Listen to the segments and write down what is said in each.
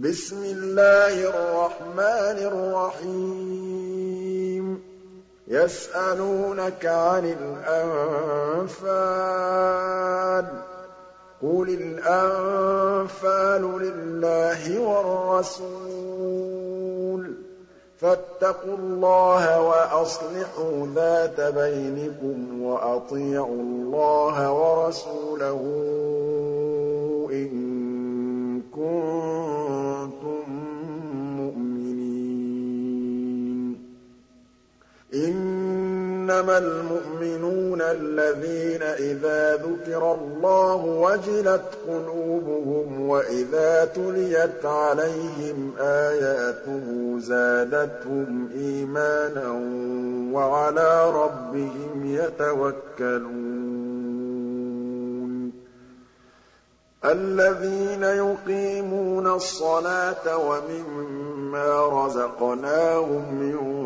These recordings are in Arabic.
بِسْمِ اللَّهِ الرَّحْمَٰنِ الرَّحِيمِ. يَسْأَلُونَكَ عَنِ الْأَنفَالِ ۖ. قُلِ الْأَنفَالُ لِلَّهِ وَالرَّسُولِ ۖ. فَاتَّقُوا اللَّهَ وَأَصْلِحُوا ذَاتَ بَيْنِكُمْ وَأَطِيعُوا اللَّهَ وَرَسُولَهُ إِن كُنتُم إِنَّمَا الْمُؤْمِنُونَ الَّذِينَ إِذَا ذُكِرَ اللَّهُ وَجِلَتْ قُلُوبُهُمْ وَإِذَا تُلِيَتْ عَلَيْهِمْ آيَاتُهُ زَادَتْهُمْ إِيمَانًا وَعَلَىٰ رَبِّهِمْ يَتَوَكَّلُونَ. الَّذِينَ يُقِيمُونَ الصَّلَاةَ وَمِمَّا رَزَقْنَاهُمْ يُنفِقُونَ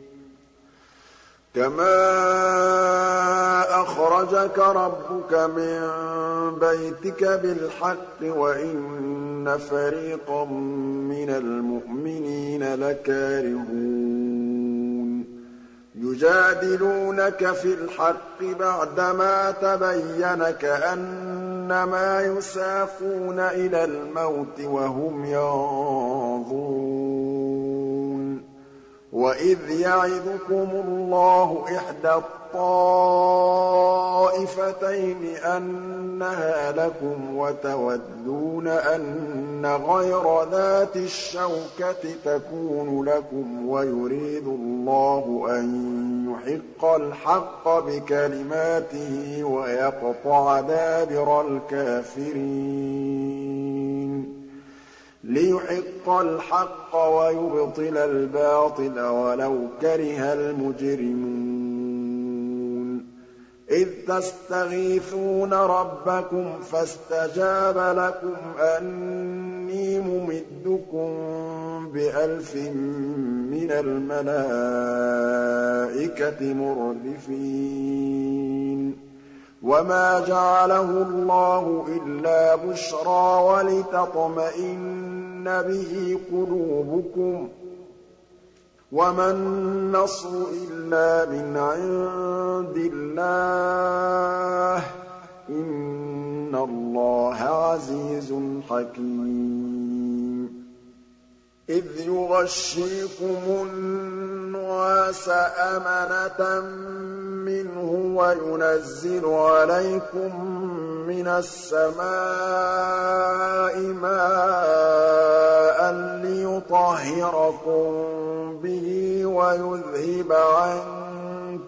كَمَا أَخْرَجَكَ رَبُّكَ مِن بَيْتِكَ بِالْحَقِّ وَإِنَّ فَرِيقًا مِّنَ الْمُؤْمِنِينَ لَكَارِهُونَ يُجَادِلُونَكَ فِي الْحَقِّ بَعْدَمَا تَبَيَّنَ كَأَنَّمَا يُسَاقُونَ إِلَى الْمَوْتِ وَهُمْ يَنظُرُونَ وَإِذْ يَعِدُكُمُ اللَّهُ إِحْدَى الطَّائِفَتَيْنِ أَنَّهَا لَكُمْ وَتَوَدُّونَ أَنَّ غَيْرَ ذَاتِ الشَّوْكَةِ تَكُونُ لَكُمْ وَيُرِيدُ اللَّهُ أَن يُحِقَّ الْحَقَّ بِكَلِمَاتِهِ وَيَقْطَعَ دَابِرَ الْكَافِرِينَ لِيُحِقَّ الْحَقَّ وَيُبْطِلَ الْبَاطِلَ وَلَوْ كَرِهَ الْمُجْرِمُونَ. إِذْ تَسْتَغِيثُونَ رَبَّكُمْ فَاسْتَجَابَ لَكُمْ أَنِّي مُمِدُّكُم بِأَلْفٍ مِّنَ الْمَلَائِكَةِ مُرْدِفِينَ. وَمَا جَعَلَهُ اللَّهُ إِلَّا بُشْرَىٰ وَلِتَطْمَئِنَّ بِهِ قُلُوبُكُمْ ۚ وَمَا النَّصْرُ إِلَّا مِنْ عِندِ اللَّهِ ۚ إِنَّ اللَّهَ عَزِيزٌ حَكِيمٌ إِذْ يُغَشِّيكُمُ النُّعَاسَ أَمَنَةً مِّنْهُ وَيُنَزِّلُ عَلَيْكُم مِّنَ السَّمَاءِ مَاءً لِّيُطَهِّرَكُم بِهِ وَيُذْهِبَ عَنكُمْ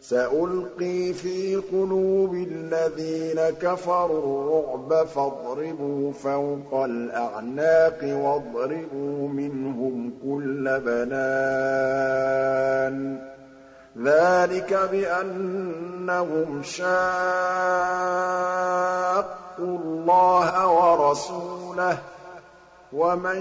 سَأُلْقِي فِي قُلُوبِ الَّذِينَ كَفَرُوا الرُّعْبَ فَاضْرِبُوا فَوْقَ الْأَعْنَاقِ وَاضْرِبُوا مِنْهُمْ كُلَّ بَنَانٍ. ذَٰلِكَ بِأَنَّهُمْ شَاقُّوا اللَّهَ وَرَسُولَهُ ۖ وَمَن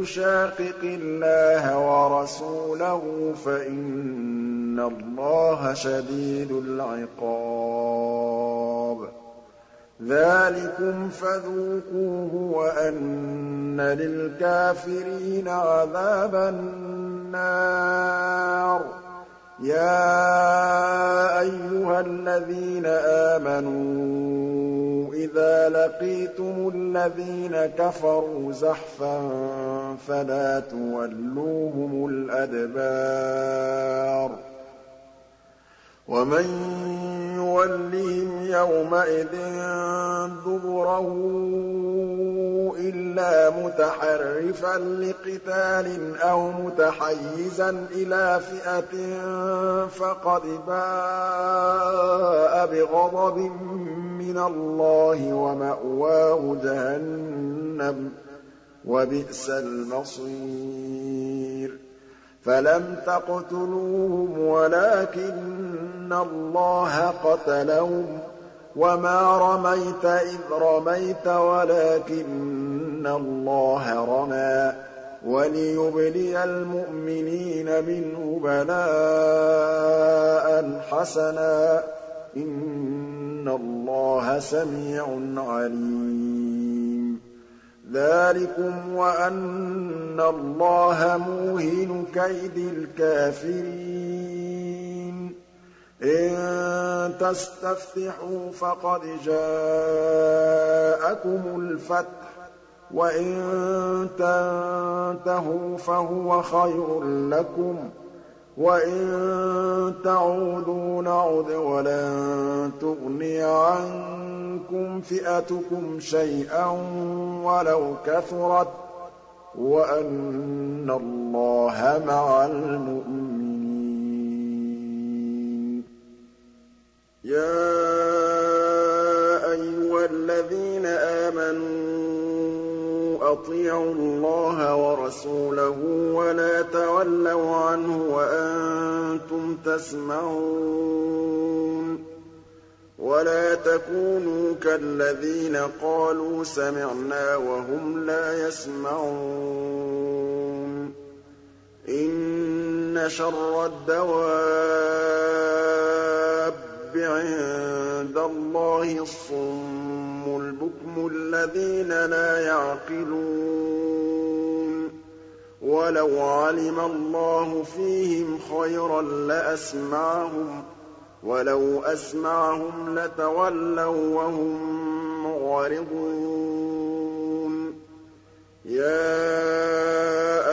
يُشَاقِقِ اللَّهَ وَرَسُولَهُ فَإِنَّ اللَّهَ شَدِيدُ الْعِقَابِ. ذَٰلِكُمْ فَذُوقُوهُ وَأَنَّ لِلْكَافِرِينَ عَذَابَ النَّارِ. يَا أَيُّهَا الَّذِينَ آمَنُوا إِذَا لَقِيتُمُ الَّذِينَ كَفَرُوا زَحْفًا فَلَا تُوَلُّوهُمُ الْأَدْبَارَ وَمَن يُوَلِّهِمْ يَوْمَئِذٍ دُبُرَهُ إِلَّا مُتَحَرِّفًا لِّقِتَالٍ أَوْ مُتَحَيِّزًا إِلَىٰ فِئَةٍ فَقَدْ بَاءَ بِغَضَبٍ مِّنَ اللَّهِ وَمَأْوَاهُ جَهَنَّمُ ۖ وَبِئْسَ الْمَصِيرُ. فَلَمْ تَقْتُلُوهُمْ وَلَٰكِنَّ اللَّهَ قَتَلَهُمْ ۚ وَمَا رَمَيْتَ إِذْ رَمَيْتَ وَلَٰكِنَّ اللَّهَ رَمَىٰ ۚ وَلِيُبْلِيَ الْمُؤْمِنِينَ مِنْهُ بَلَاءً حَسَنًا ۚ إِنَّ اللَّهَ سَمِيعٌ عَلِيمٌ ذَٰلِكُمْ وَأَنَّ اللَّهَ مُوهِنُ كَيْدِ الْكَافِرِينَ إِن تَسْتَفْتِحُوا فَقَدْ جَاءَكُمُ الْفَتْحُ ۖ وَإِن تَنتَهُوا فَهُوَ خَيْرٌ لَّكُمْ ۖ وَإِن تَعُودُوا نَعُدْ وَلَن تُغْنِيَ عَنكُمْ فِئَتُكُمْ شَيْئًا وَلَوْ كَثُرَتْ ۚ وَأَنَّ اللَّهَ مَعَ الْمُؤْمِنِينَ. يَا أَيُّهَا الَّذِينَ آمَنُوا أَطِيعُوا اللَّهَ وَرَسُولَهُ وَلَا تَوَلَّوْا عَنْهُ وَأَنتُمْ تَسْمَعُونَ وَلَا تَكُونُوا كَالَّذِينَ قَالُوا سَمِعْنَا وَهُمْ لَا يَسْمَعُونَ إِنَّ شَرَّ الدَّوَابِّ عِندَ اللَّهِ الصُّمُّ الْبُكْمُ الَّذِينَ لَا يَعْقِلُونَ. وَلَوْ عَلِمَ اللَّهُ فِيهِمْ خَيْرًا لَّأَسْمَعَهُمْ ۖ وَلَوْ أَسْمَعَهُمْ لَتَوَلَّوا وَّهُم مُّعْرِضُونَ. يَا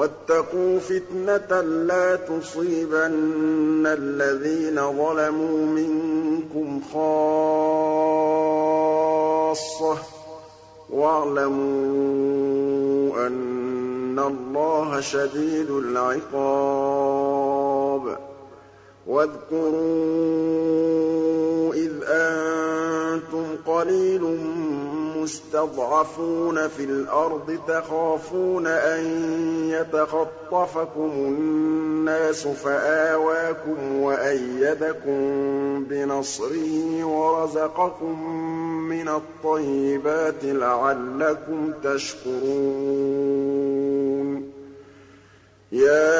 وَاتَّقُوا فِتْنَةً لَّا تُصِيبَنَّ الَّذِينَ ظَلَمُوا مِنكُمْ خَاصَّةً ۖ. وَاعْلَمُوا أَنَّ اللَّهَ شَدِيدُ الْعِقَابِ. وَاذْكُرُوا إِذْ أَنتُمْ قَلِيلٌ مُّسْتَضْعَفُونَ فِي الْأَرْضِ تَخَافُونَ أَن يَتَخَطَّفَكُمُ النَّاسُ فَآوَاكُمْ وَأَيَّدَكُم بِنَصْرِهِ وَرَزَقَكُم مِّنَ الطَّيِّبَاتِ لَعَلَّكُمْ تَشْكُرُونَ يَا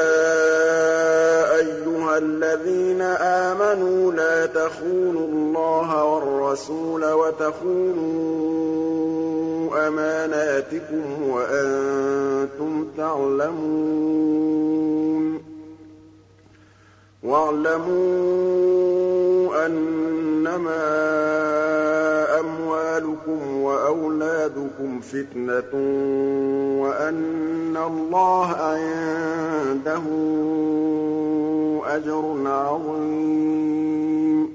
أَيُّهَا الَّذِينَ آمَنُوا لَا تَخُونُوا اللَّهَ وَالرَّسُولَ وَتَخُونُوا أَمَانَاتِكُمْ وَأَنتُمْ تَعْلَمُونَ وَاعْلَمُوا أَنَّمَا أَمْوَالُكُمْ وَأَوْلَادُكُمْ فِتْنَةٌ وَأَنَّ اللَّهَ عِندَهُ أَجْرٌ عَظِيمٌ.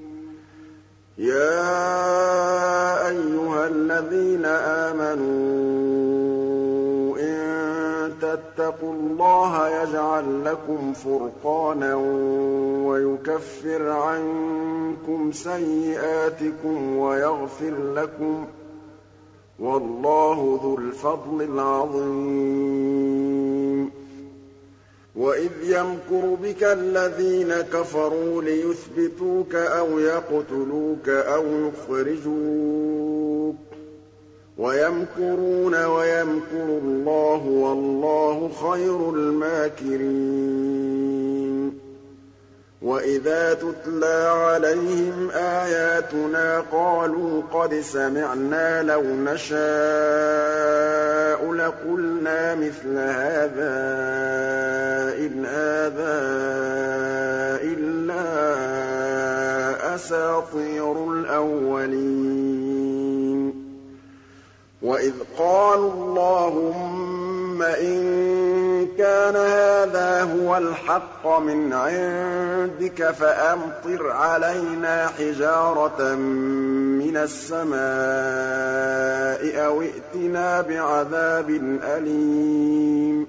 يَا أَيُّهَا الَّذِينَ آمَنُوا تَتَّقُوا اللَّهَ يَجْعَل لَّكُمْ فُرْقَانًا وَيُكَفِّرْ عَنكُمْ سَيِّئَاتِكُمْ وَيَغْفِرْ لَكُمْ ۗ وَاللَّهُ ذُو الْفَضْلِ الْعَظِيمِ. وَإِذْ يَمْكُرُ بِكَ الَّذِينَ كَفَرُوا لِيُثْبِتُوكَ أَوْ يَقْتُلُوكَ أَوْ يُخْرِجُوكَ ۚ وَيَمْكُرُونَ وَيَمْكُرُ اللَّهُ ۖ وَاللَّهُ خَيْرُ الْمَاكِرِينَ. وَإِذَا تُتْلَىٰ عَلَيْهِمْ آيَاتُنَا قَالُوا قَدْ سَمِعْنَا لَوْ نَشَاءُ لَقُلْنَا مِثْلَ هَٰذَا ۚ إِنْ هَٰذَا إِلَّا أَسَاطِيرُ الْأَوَّلِينَ. وَإِذْ قَالُوا اللَّهُمَّ إِن كَانَ هَٰذَا هُوَ الْحَقَّ مِنْ عِندِكَ فَأَمْطِرْ عَلَيْنَا حِجَارَةً مِّنَ السَّمَاءِ أَوِ ائْتِنَا بِعَذَابٍ أَلِيمٍ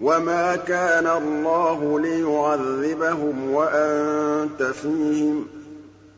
وَمَا كَانَ اللَّهُ لِيُعَذِّبَهُمْ وَأَنتَ فِيهِمْ ۖ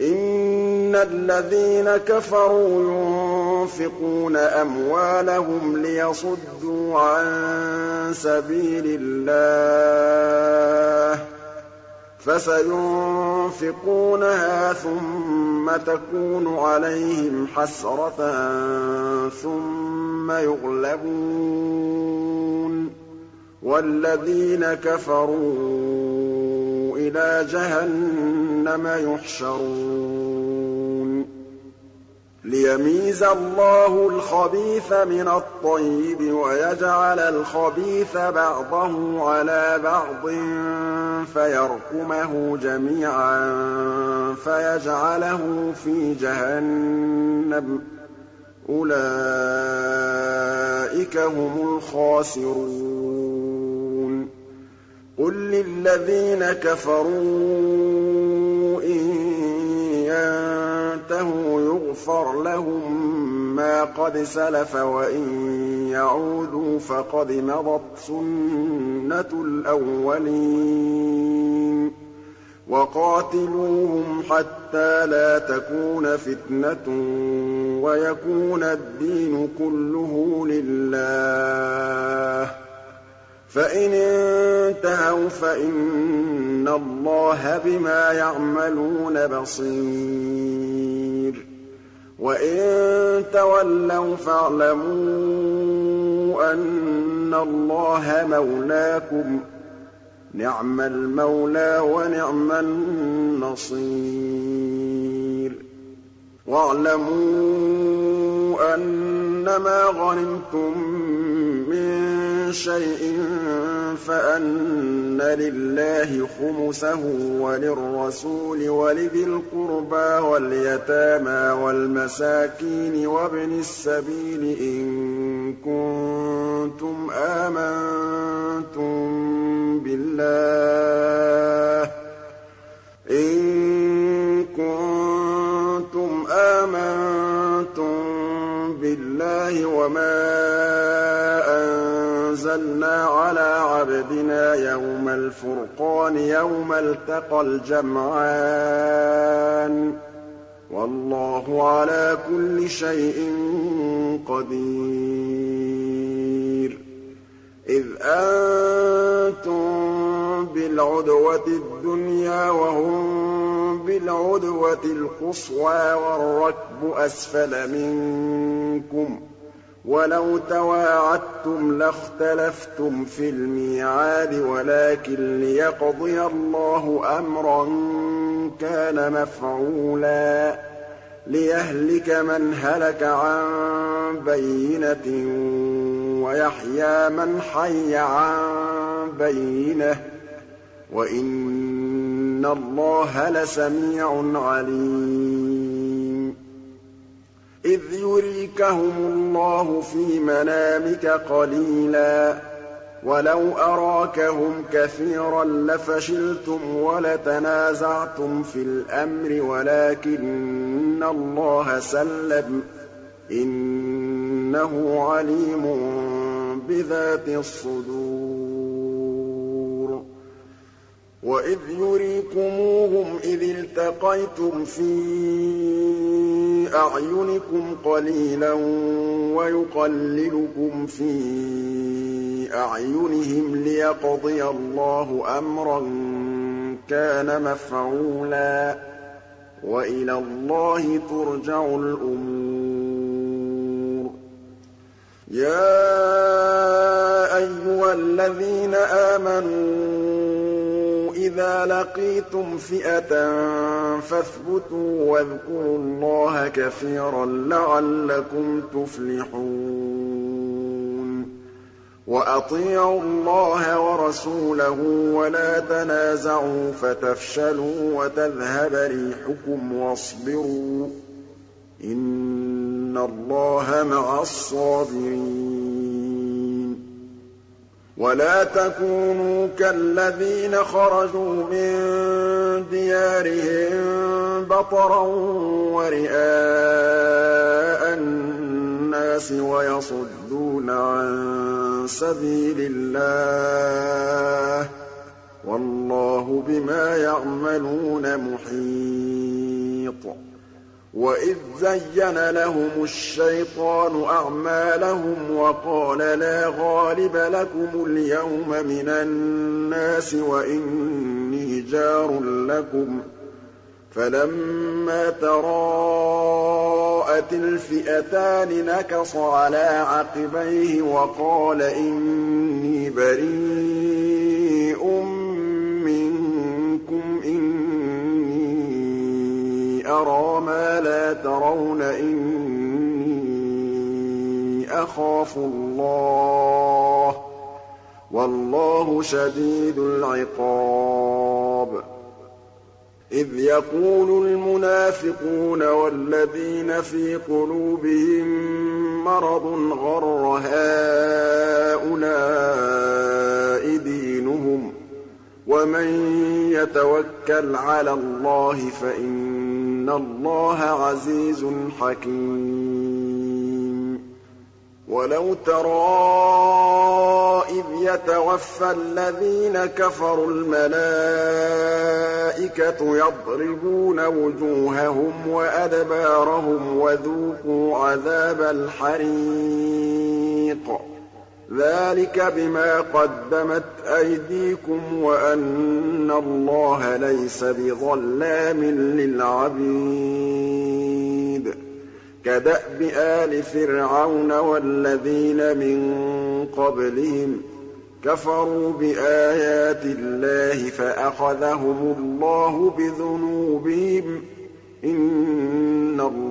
إِنَّ الَّذِينَ كَفَرُوا يُنفِقُونَ أَمْوَالَهُمْ لِيَصُدُّوا عَن سَبِيلِ اللَّهِ فَسَيُنفِقُونَهَا ثُمَّ تَكُونُ عَلَيْهِمْ حَسْرَةً ثُمَّ يُغْلَبُونَ وَالَّذِينَ كَفَرُوا إِلَىٰ جَهَنَّمَ يُحْشَرُونَ. لِيَمِيزَ اللَّهُ الْخَبِيثَ مِنَ الطَّيِّبِ وَيَجْعَلَ الْخَبِيثَ بَعْضَهُ عَلَىٰ بَعْضٍ فَيَرْكُمَهُ جَمِيعًا فَيَجْعَلَهُ فِي جَهَنَّمَ ۚ. أُولَٰئِكَ هُمُ الْخَاسِرُونَ. قُل لِّلَّذِينَ كَفَرُوا إِن يَنتَهُوا يُغْفَرْ لَهُم مَّا قَدْ سَلَفَ وَإِن يَعُودُوا فَقَدْ مَضَتْ سُنَّتُ الْأَوَّلِينَ. وَقَاتِلُوهُمْ حَتَّىٰ لَا تَكُونَ فِتْنَةٌ وَيَكُونَ الدِّينُ كُلُّهُ لِلَّهِ ۖ. فَإِنِ انتَهَوْا فَإِنَّ اللَّهَ بِمَا يَعْمَلُونَ بَصِيرٌ. وَإِن تَوَلَّوْا فَاعْلَمُوا أَنَّ اللَّهَ مَوْلَاكُمْ ۚ نِعْمَ الْمَوْلَىٰ وَنِعْمَ النَّصِيرُ. وَاعْلَمُوا أَنَّمَا غَنِمْتُم مِّن شَيْءٍ فَأَنَّ لِلَّهِ خُمُسَهُ وَلِلرَّسُولِ وَلِذِي الْقُرْبَىٰ وَالْيَتَامَىٰ وَالْمَسَاكِينِ وَابْنِ السَّبِيلِ إِن كُنتُمْ آمَنتُم بِاللَّهِ إِن كُنتُمْ آمَنتُم بِاللَّهِ وَمَا أَنزَلْنَا عَلَىٰ عَبْدِنَا يَوْمَ الْفُرْقَانِ يَوْمَ الْتَقَى الْجَمْعَانِ ۗ. وَاللَّهُ عَلَىٰ كُلِّ شَيْءٍ قَدِيرٌ. إِذْ أَنتُم بِالْعُدْوَةِ الدُّنْيَا وَهُم بِالْعُدْوَةِ الْقُصْوَىٰ وَالرَّكْبُ أَسْفَلَ مِنكُمْ ۚ. وَلَوْ تَوَاعَدتُّمْ لَاخْتَلَفْتُمْ فِي الْمِيعَادِ وَلَٰكِن لِّيَقْضِيَ اللَّهُ أَمْرًا كَانَ مَفْعُولًا لِّيَهْلِكَ مَنْ هَلَكَ عَن بَيِّنَةٍ وَيَحْيَىٰ مَنْ حَيَّ عَن بَيِّنَةٍ ۗ وَإِنَّ اللَّهَ لَسَمِيعٌ عَلِيمٌ إِذْ يُرِيكَهُمُ اللَّهُ فِي مَنَامِكَ قَلِيلًا ۖ. وَلَوْ أَرَاكَهُمْ كَثِيرًا لَّفَشِلْتُمْ وَلَتَنَازَعْتُمْ فِي الْأَمْرِ وَلَٰكِنَّ اللَّهَ سَلَّمَ ۗ. إِنَّهُ عَلِيمٌ بِذَاتِ الصُّدُورِ. وَإِذْ يُرِيكُمُوهُمْ إِذِ الْتَقَيْتُمْ فِي أَعْيُنِكُمْ قَلِيلًا وَيُقَلِّلُكُمْ فِي أَعْيُنِهِمْ لِيَقْضِيَ اللَّهُ أَمْرًا كَانَ مَفْعُولًا ۗ وَإِلَى اللَّهِ تُرْجَعُ الْأُمُورُ. يَا أَيُّهَا الَّذِينَ آمَنُوا إِذَا لَقِيتُمْ فِئَةً فَاثْبُتُوا وَاذْكُرُوا اللَّهَ كَثِيرًا لَّعَلَّكُمْ تُفْلِحُونَ وَأَطِيعُوا اللَّهَ وَرَسُولَهُ وَلَا تَنَازَعُوا فَتَفْشَلُوا وَتَذْهَبَ رِيحُكُمْ وَاصْبِرُوا ۚ إِنَّ اللَّهَ مَعَ الصَّابِرِينَ وَلَا تَكُونُوا كَالَّذِينَ خَرَجُوا مِن دِيَارِهِم بَطَرًا وَرِئَاءَ النَّاسِ وَيَصُدُّونَ عَن سَبِيلِ اللَّهِ ۗ وَاللَّهُ بِمَا يَعْمَلُونَ مُحِيطٌ. وَإِذْ زَيَّنَ لَهُمُ الشَّيْطَانُ أَعْمَالَهُمْ وَقَالَ لَا غَالِبَ لَكُمُ الْيَوْمَ مِنَ النَّاسِ وَإِنِّي جَارٌ لَّكُمْ ۖ فَلَمَّا تَرَاءَتِ الْفِئَتَانِ نَكَصَ عَلَىٰ عَقِبَيْهِ وَقَالَ إِنِّي بَرِيءٌ أَرَىٰ مَا لَا تَرَوْنَ إِنِّي أَخَافُ اللَّهَ ۚ وَاللَّهُ شَدِيدُ الْعِقَابِ. إِذْ يَقُولُ الْمُنَافِقُونَ وَالَّذِينَ فِي قُلُوبِهِم مَّرَضٌ غَرَّ هَٰؤُلَاءِ دِينُهُمْ ۗ وَمَن يَتَوَكَّلْ عَلَى اللَّهِ فَإِنَّ اللَّهَ عَزِيزٌ حَكِيمٌ وَلَوْ تَرَىٰ إِذْ يَتَوَفَّى الَّذِينَ كَفَرُوا الْمَلَائِكَةُ يَضْرِبُونَ وُجُوهَهُمْ وَأَدْبَارَهُمْ وَذُوقُوا عَذَابَ الْحَرِيقِ ذَٰلِكَ بِمَا قَدَّمَتْ أَيْدِيكُمْ وَأَنَّ اللَّهَ لَيْسَ بِظَلَّامٍ لِّلْعَبِيدِ. كَدَأْبِ آلِ فِرْعَوْنَ وَالَّذِينَ مِن قَبْلِهِمْ ۚ كَفَرُوا بِآيَاتِ اللَّهِ فَأَخَذَهُمُ اللَّهُ بِذُنُوبِهِمْ ۗ. إِنَّ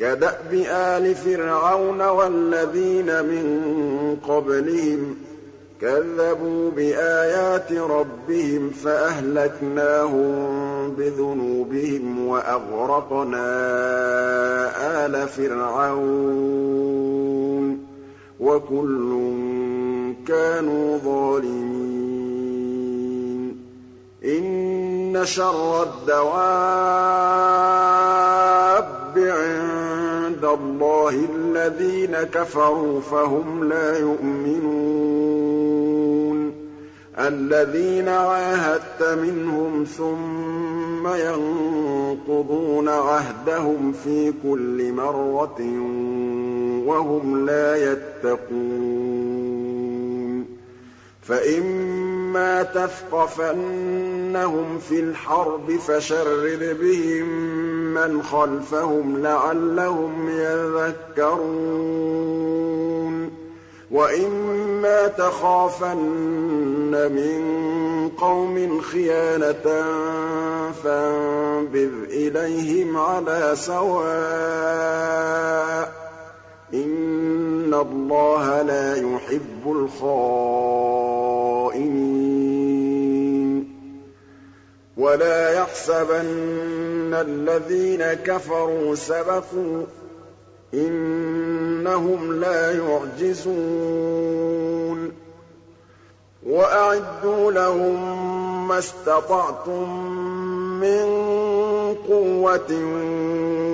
كَدَأْبِ آلِ فِرْعَوْنَ وَالَّذِينَ مِن قَبْلِهِمْ ۚ كَذَّبُوا بِآيَاتِ رَبِّهِمْ فَأَهْلَكْنَاهُم بِذُنُوبِهِمْ وَأَغْرَقْنَا آلَ فِرْعَوْنَ ۚ وَكُلٌّ كَانُوا ظَالِمِينَ. إِنَّ شَرَّ الدَّوَابِّ عِندَ اللَّهِ الَّذِينَ كَفَرُوا فَهُمْ لَا يُؤْمِنُونَ. الَّذِينَ عَاهَدتَّ مِنْهُمْ ثُمَّ يَنقُضُونَ عَهْدَهُمْ فِي كُلِّ مَرَّةٍ وَهُمْ لَا يَتَّقُونَ. فَإِمَّا تَثْقَفَنَّهُمْ فِي الْحَرْبِ فَشَرِّدْ بِهِم مَّنْ خَلْفَهُمْ لَعَلَّهُمْ يَذَّكَّرُونَ وَإِمَّا تَخَافَنَّ مِن قَوْمٍ خِيَانَةً فَانبِذْ إِلَيْهِمْ عَلَىٰ سَوَاءٍ ۚ إِنَّ اللَّهَ لَا يُحِبُّ الْخَائِنِينَ وَلَا يَحْسَبَنَّ الَّذِينَ كَفَرُوا سَبَقُوا ۚ إِنَّهُمْ لَا يُعْجِزُونَ. وَأَعِدُّوا لَهُم مَّا اسْتَطَعْتُم مِّن قُوَّةٍ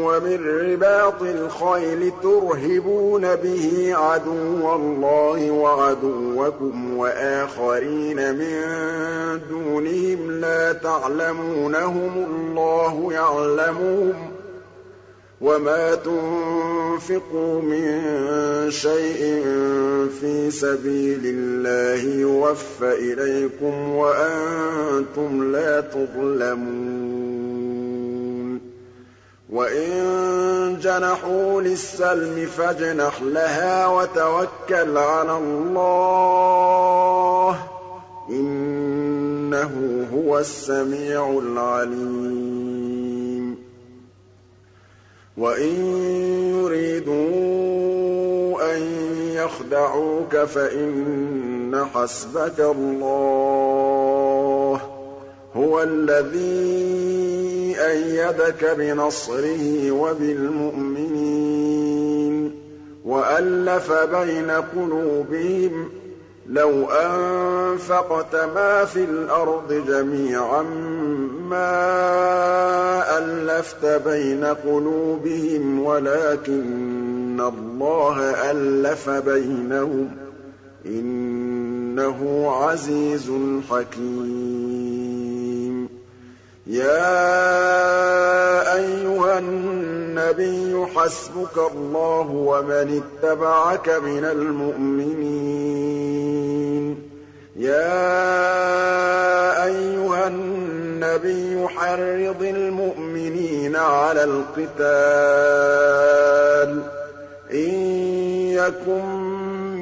وَمِن رِّبَاطِ الْخَيْلِ تُرْهِبُونَ بِهِ عَدُوَّ اللَّهِ وَعَدُوَّكُمْ وَآخَرِينَ مِن دُونِهِمْ لَا تَعْلَمُونَهُمُ اللَّهُ يَعْلَمُهُمْ ۚ وَمَا تُنفِقُوا مِن شَيْءٍ فِي سَبِيلِ اللَّهِ يُوَفَّ إِلَيْكُمْ وَأَنتُمْ لَا تُظْلَمُونَ وَإِن جَنَحُوا لِلسَّلْمِ فَاجْنَحْ لَهَا وَتَوَكَّلْ عَلَى اللَّهِ ۚ إِنَّهُ هُوَ السَّمِيعُ الْعَلِيمُ وَإِن يُرِيدُوا أَن يَخْدَعُوكَ فَإِنَّ حَسْبَكَ اللَّهُ ۚ هُوَ الَّذِي أَيَّدَكَ بِنَصْرِهِ وَبِالْمُؤْمِنِينَ وَأَلَّفَ بَيْنَ قُلُوبِهِمْ ۚ لَوْ أَنفَقْتَ مَا فِي الْأَرْضِ جَمِيعًا مَّا أَلَّفْتَ بَيْنَ قُلُوبِهِمْ وَلَٰكِنَّ اللَّهَ أَلَّفَ بَيْنَهُمْ ۚ إِنَّهُ عَزِيزٌ حَكِيمٌ. يَا أَيُّهَا النَّبِيُّ حَسْبُكَ اللَّهُ وَمَنِ اتَّبَعَكَ مِنَ الْمُؤْمِنِينَ. يَا أَيُّهَا النَّبِيُّ حَرِّضِ الْمُؤْمِنِينَ عَلَى الْقِتَالِ ۚ. إِن يَكُن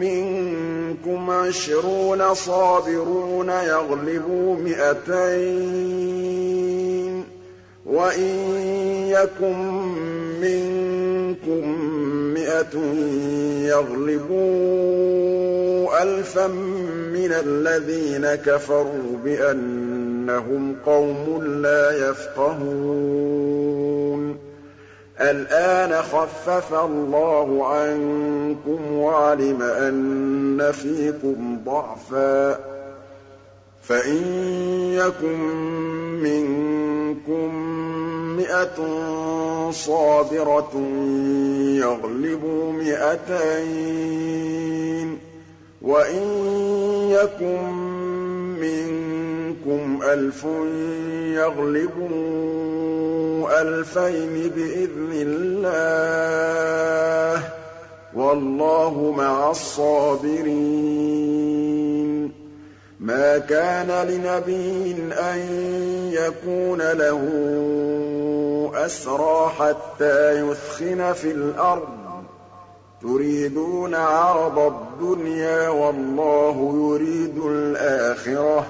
مِّنكُمْ عِشْرُونَ صَابِرُونَ يَغْلِبُوا مِائَتَيْنِ ۚ وَإِن يَكُن مِّنكُم مِّائَةٌ يَغْلِبُوا أَلْفًا مِّنَ الَّذِينَ كَفَرُوا بِأَنَّهُمْ قَوْمٌ لَّا يَفْقَهُونَ الْآنَ خَفَّفَ اللَّهُ عَنكُمْ وَعَلِمَ أَنَّ فِيكُمْ ضَعْفًا ۚ فَإِن يَكُن مِّنكُم مِّائَةٌ صَابِرَةٌ يَغْلِبُوا مِائَتَيْنِ ۚ وَإِن يَكُن مِّنكُمْ أَلْفٌ يَغْلِبُوا أَلْفَيْنِ بِإِذْنِ اللَّهِ ۗ وَاللَّهُ مَعَ الصَّابِرِينَ. مَا كَانَ لِنَبِيٍّ أَن يَكُونَ لَهُ أَسْرَىٰ حَتَّىٰ يُثْخِنَ فِي الْأَرْضِ ۚ. تُرِيدُونَ عَرَضَ الدُّنْيَا وَاللَّهُ يُرِيدُ الْآخِرَةَ ۗ.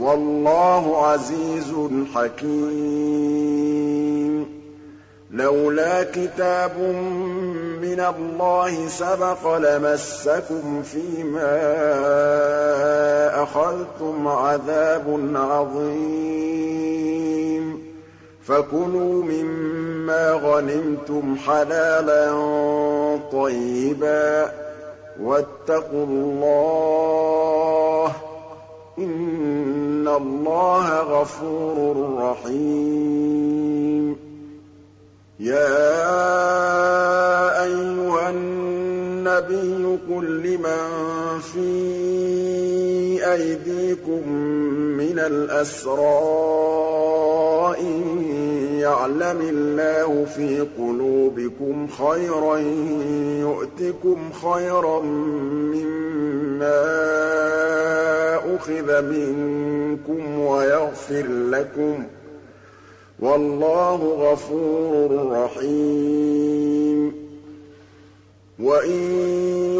وَاللَّهُ عَزِيزٌ حَكِيمٌ. لَّوْلَا كِتَابٌ مِّنَ اللَّهِ سَبَقَ لَمَسَّكُمْ فِيمَا أَخَذْتُمْ عَذَابٌ عَظِيمٌ. فَكُلُوا مِمَّا غَنِمْتُمْ حَلَالًا طَيِّبًا ۚ وَاتَّقُوا اللَّهَ ۚ إِنَّ اللَّهَ غَفُورٌ رَّحِيمٌ يَا أَيُّهَا النَّبِيُّ قُل لِّمَن فِي أَيْدِيكُم مِّنَ الْأَسْرَىٰ إِن يَعْلَمِ اللَّهُ فِي قُلُوبِكُمْ خَيْرًا يُؤْتِكُمْ خَيْرًا مِّمَّا أُخِذَ مِنكُمْ وَيَغْفِرْ لَكُمْ ۗ. وَاللَّهُ غَفُورٌ رَّحِيمٌ. وَإِن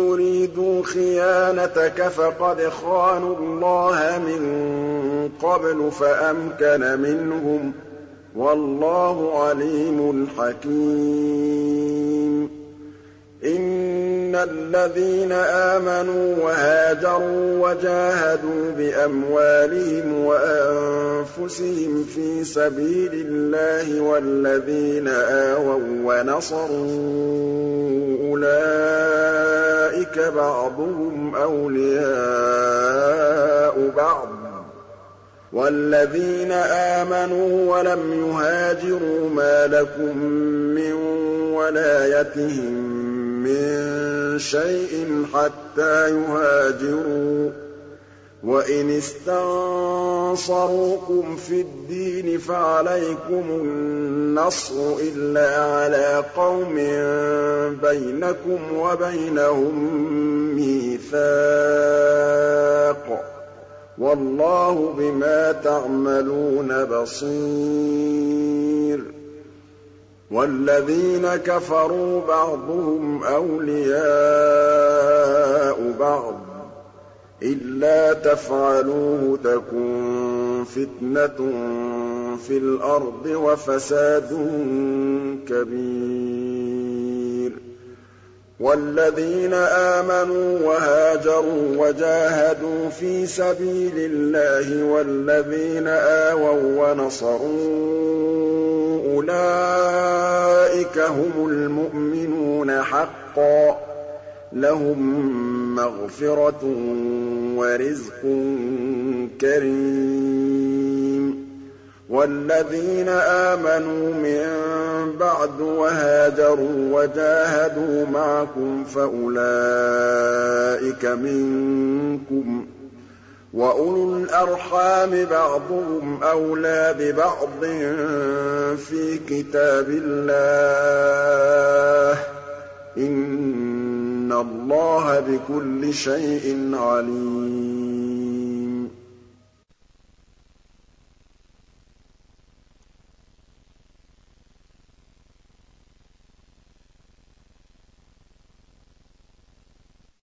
خِيَانَتَكَ فَقَدْ خَانُوا اللَّهَ مِن قَبْلُ فَأَمْكَنَ مِنْهُمْ ۗ وَاللَّهُ عَلِيمٌ حَكِيمٌ. إِنَّ الَّذِينَ آمَنُوا وَهَاجَرُوا وَجَاهَدُوا بِأَمْوَالِهِمْ وَأَنفُسِهِمْ فِي سَبِيلِ اللَّهِ وَالَّذِينَ آوَوا وَّنَصَرُوا أُولَٰئِكَ بَعْضُهُمْ أَوْلِيَاءُ بَعْضٍ ۚ وَالَّذِينَ آمَنُوا وَلَمْ يُهَاجِرُوا مَا لَكُم مِّن وَلَايَتِهِم مِّن شَيْءٍ حَتَّىٰ يُهَاجِرُوا ۚ. وَإِنِ اسْتَنصَرُوكُمْ فِي الدِّينِ فَعَلَيْكُمُ النَّصْرُ إِلَّا عَلَىٰ قَوْمٍ بَيْنَكُمْ وَبَيْنَهُم مِّيثَاقٌ ۗ. وَاللَّهُ بِمَا تَعْمَلُونَ بَصِيرٌ. وَالَّذِينَ كَفَرُوا بَعْضُهُمْ أَوْلِيَاءُ بَعْضٍ ۚ إِلَّا تَفْعَلُوهُ تَكُن فِتْنَةٌ فِي الْأَرْضِ وَفَسَادٌ كَبِيرٌ. وَالَّذِينَ آمَنُوا وَهَاجَرُوا وَجَاهَدُوا فِي سَبِيلِ اللَّهِ وَالَّذِينَ آوَوا وَّنَصَرُوا أُولَٰئِكَ هُمُ الْمُؤْمِنُونَ حَقًّا ۚ. لَّهُم مَّغْفِرَةٌ وَرِزْقٌ كَرِيمٌ. وَالَّذِينَ آمَنُوا مِن بَعْدُ وَهَاجَرُوا وَجَاهَدُوا مَعَكُمْ فَأُولَٰئِكَ مِنكُمْ ۚ. وَأُولُو الْأَرْحَامِ بَعْضُهُمْ أَوْلَىٰ بِبَعْضٍ فِي كِتَابِ اللَّهِ ۗ إِنَّ اللَّهَ بِكُلِّ شَيْءٍ عَلِيمٌ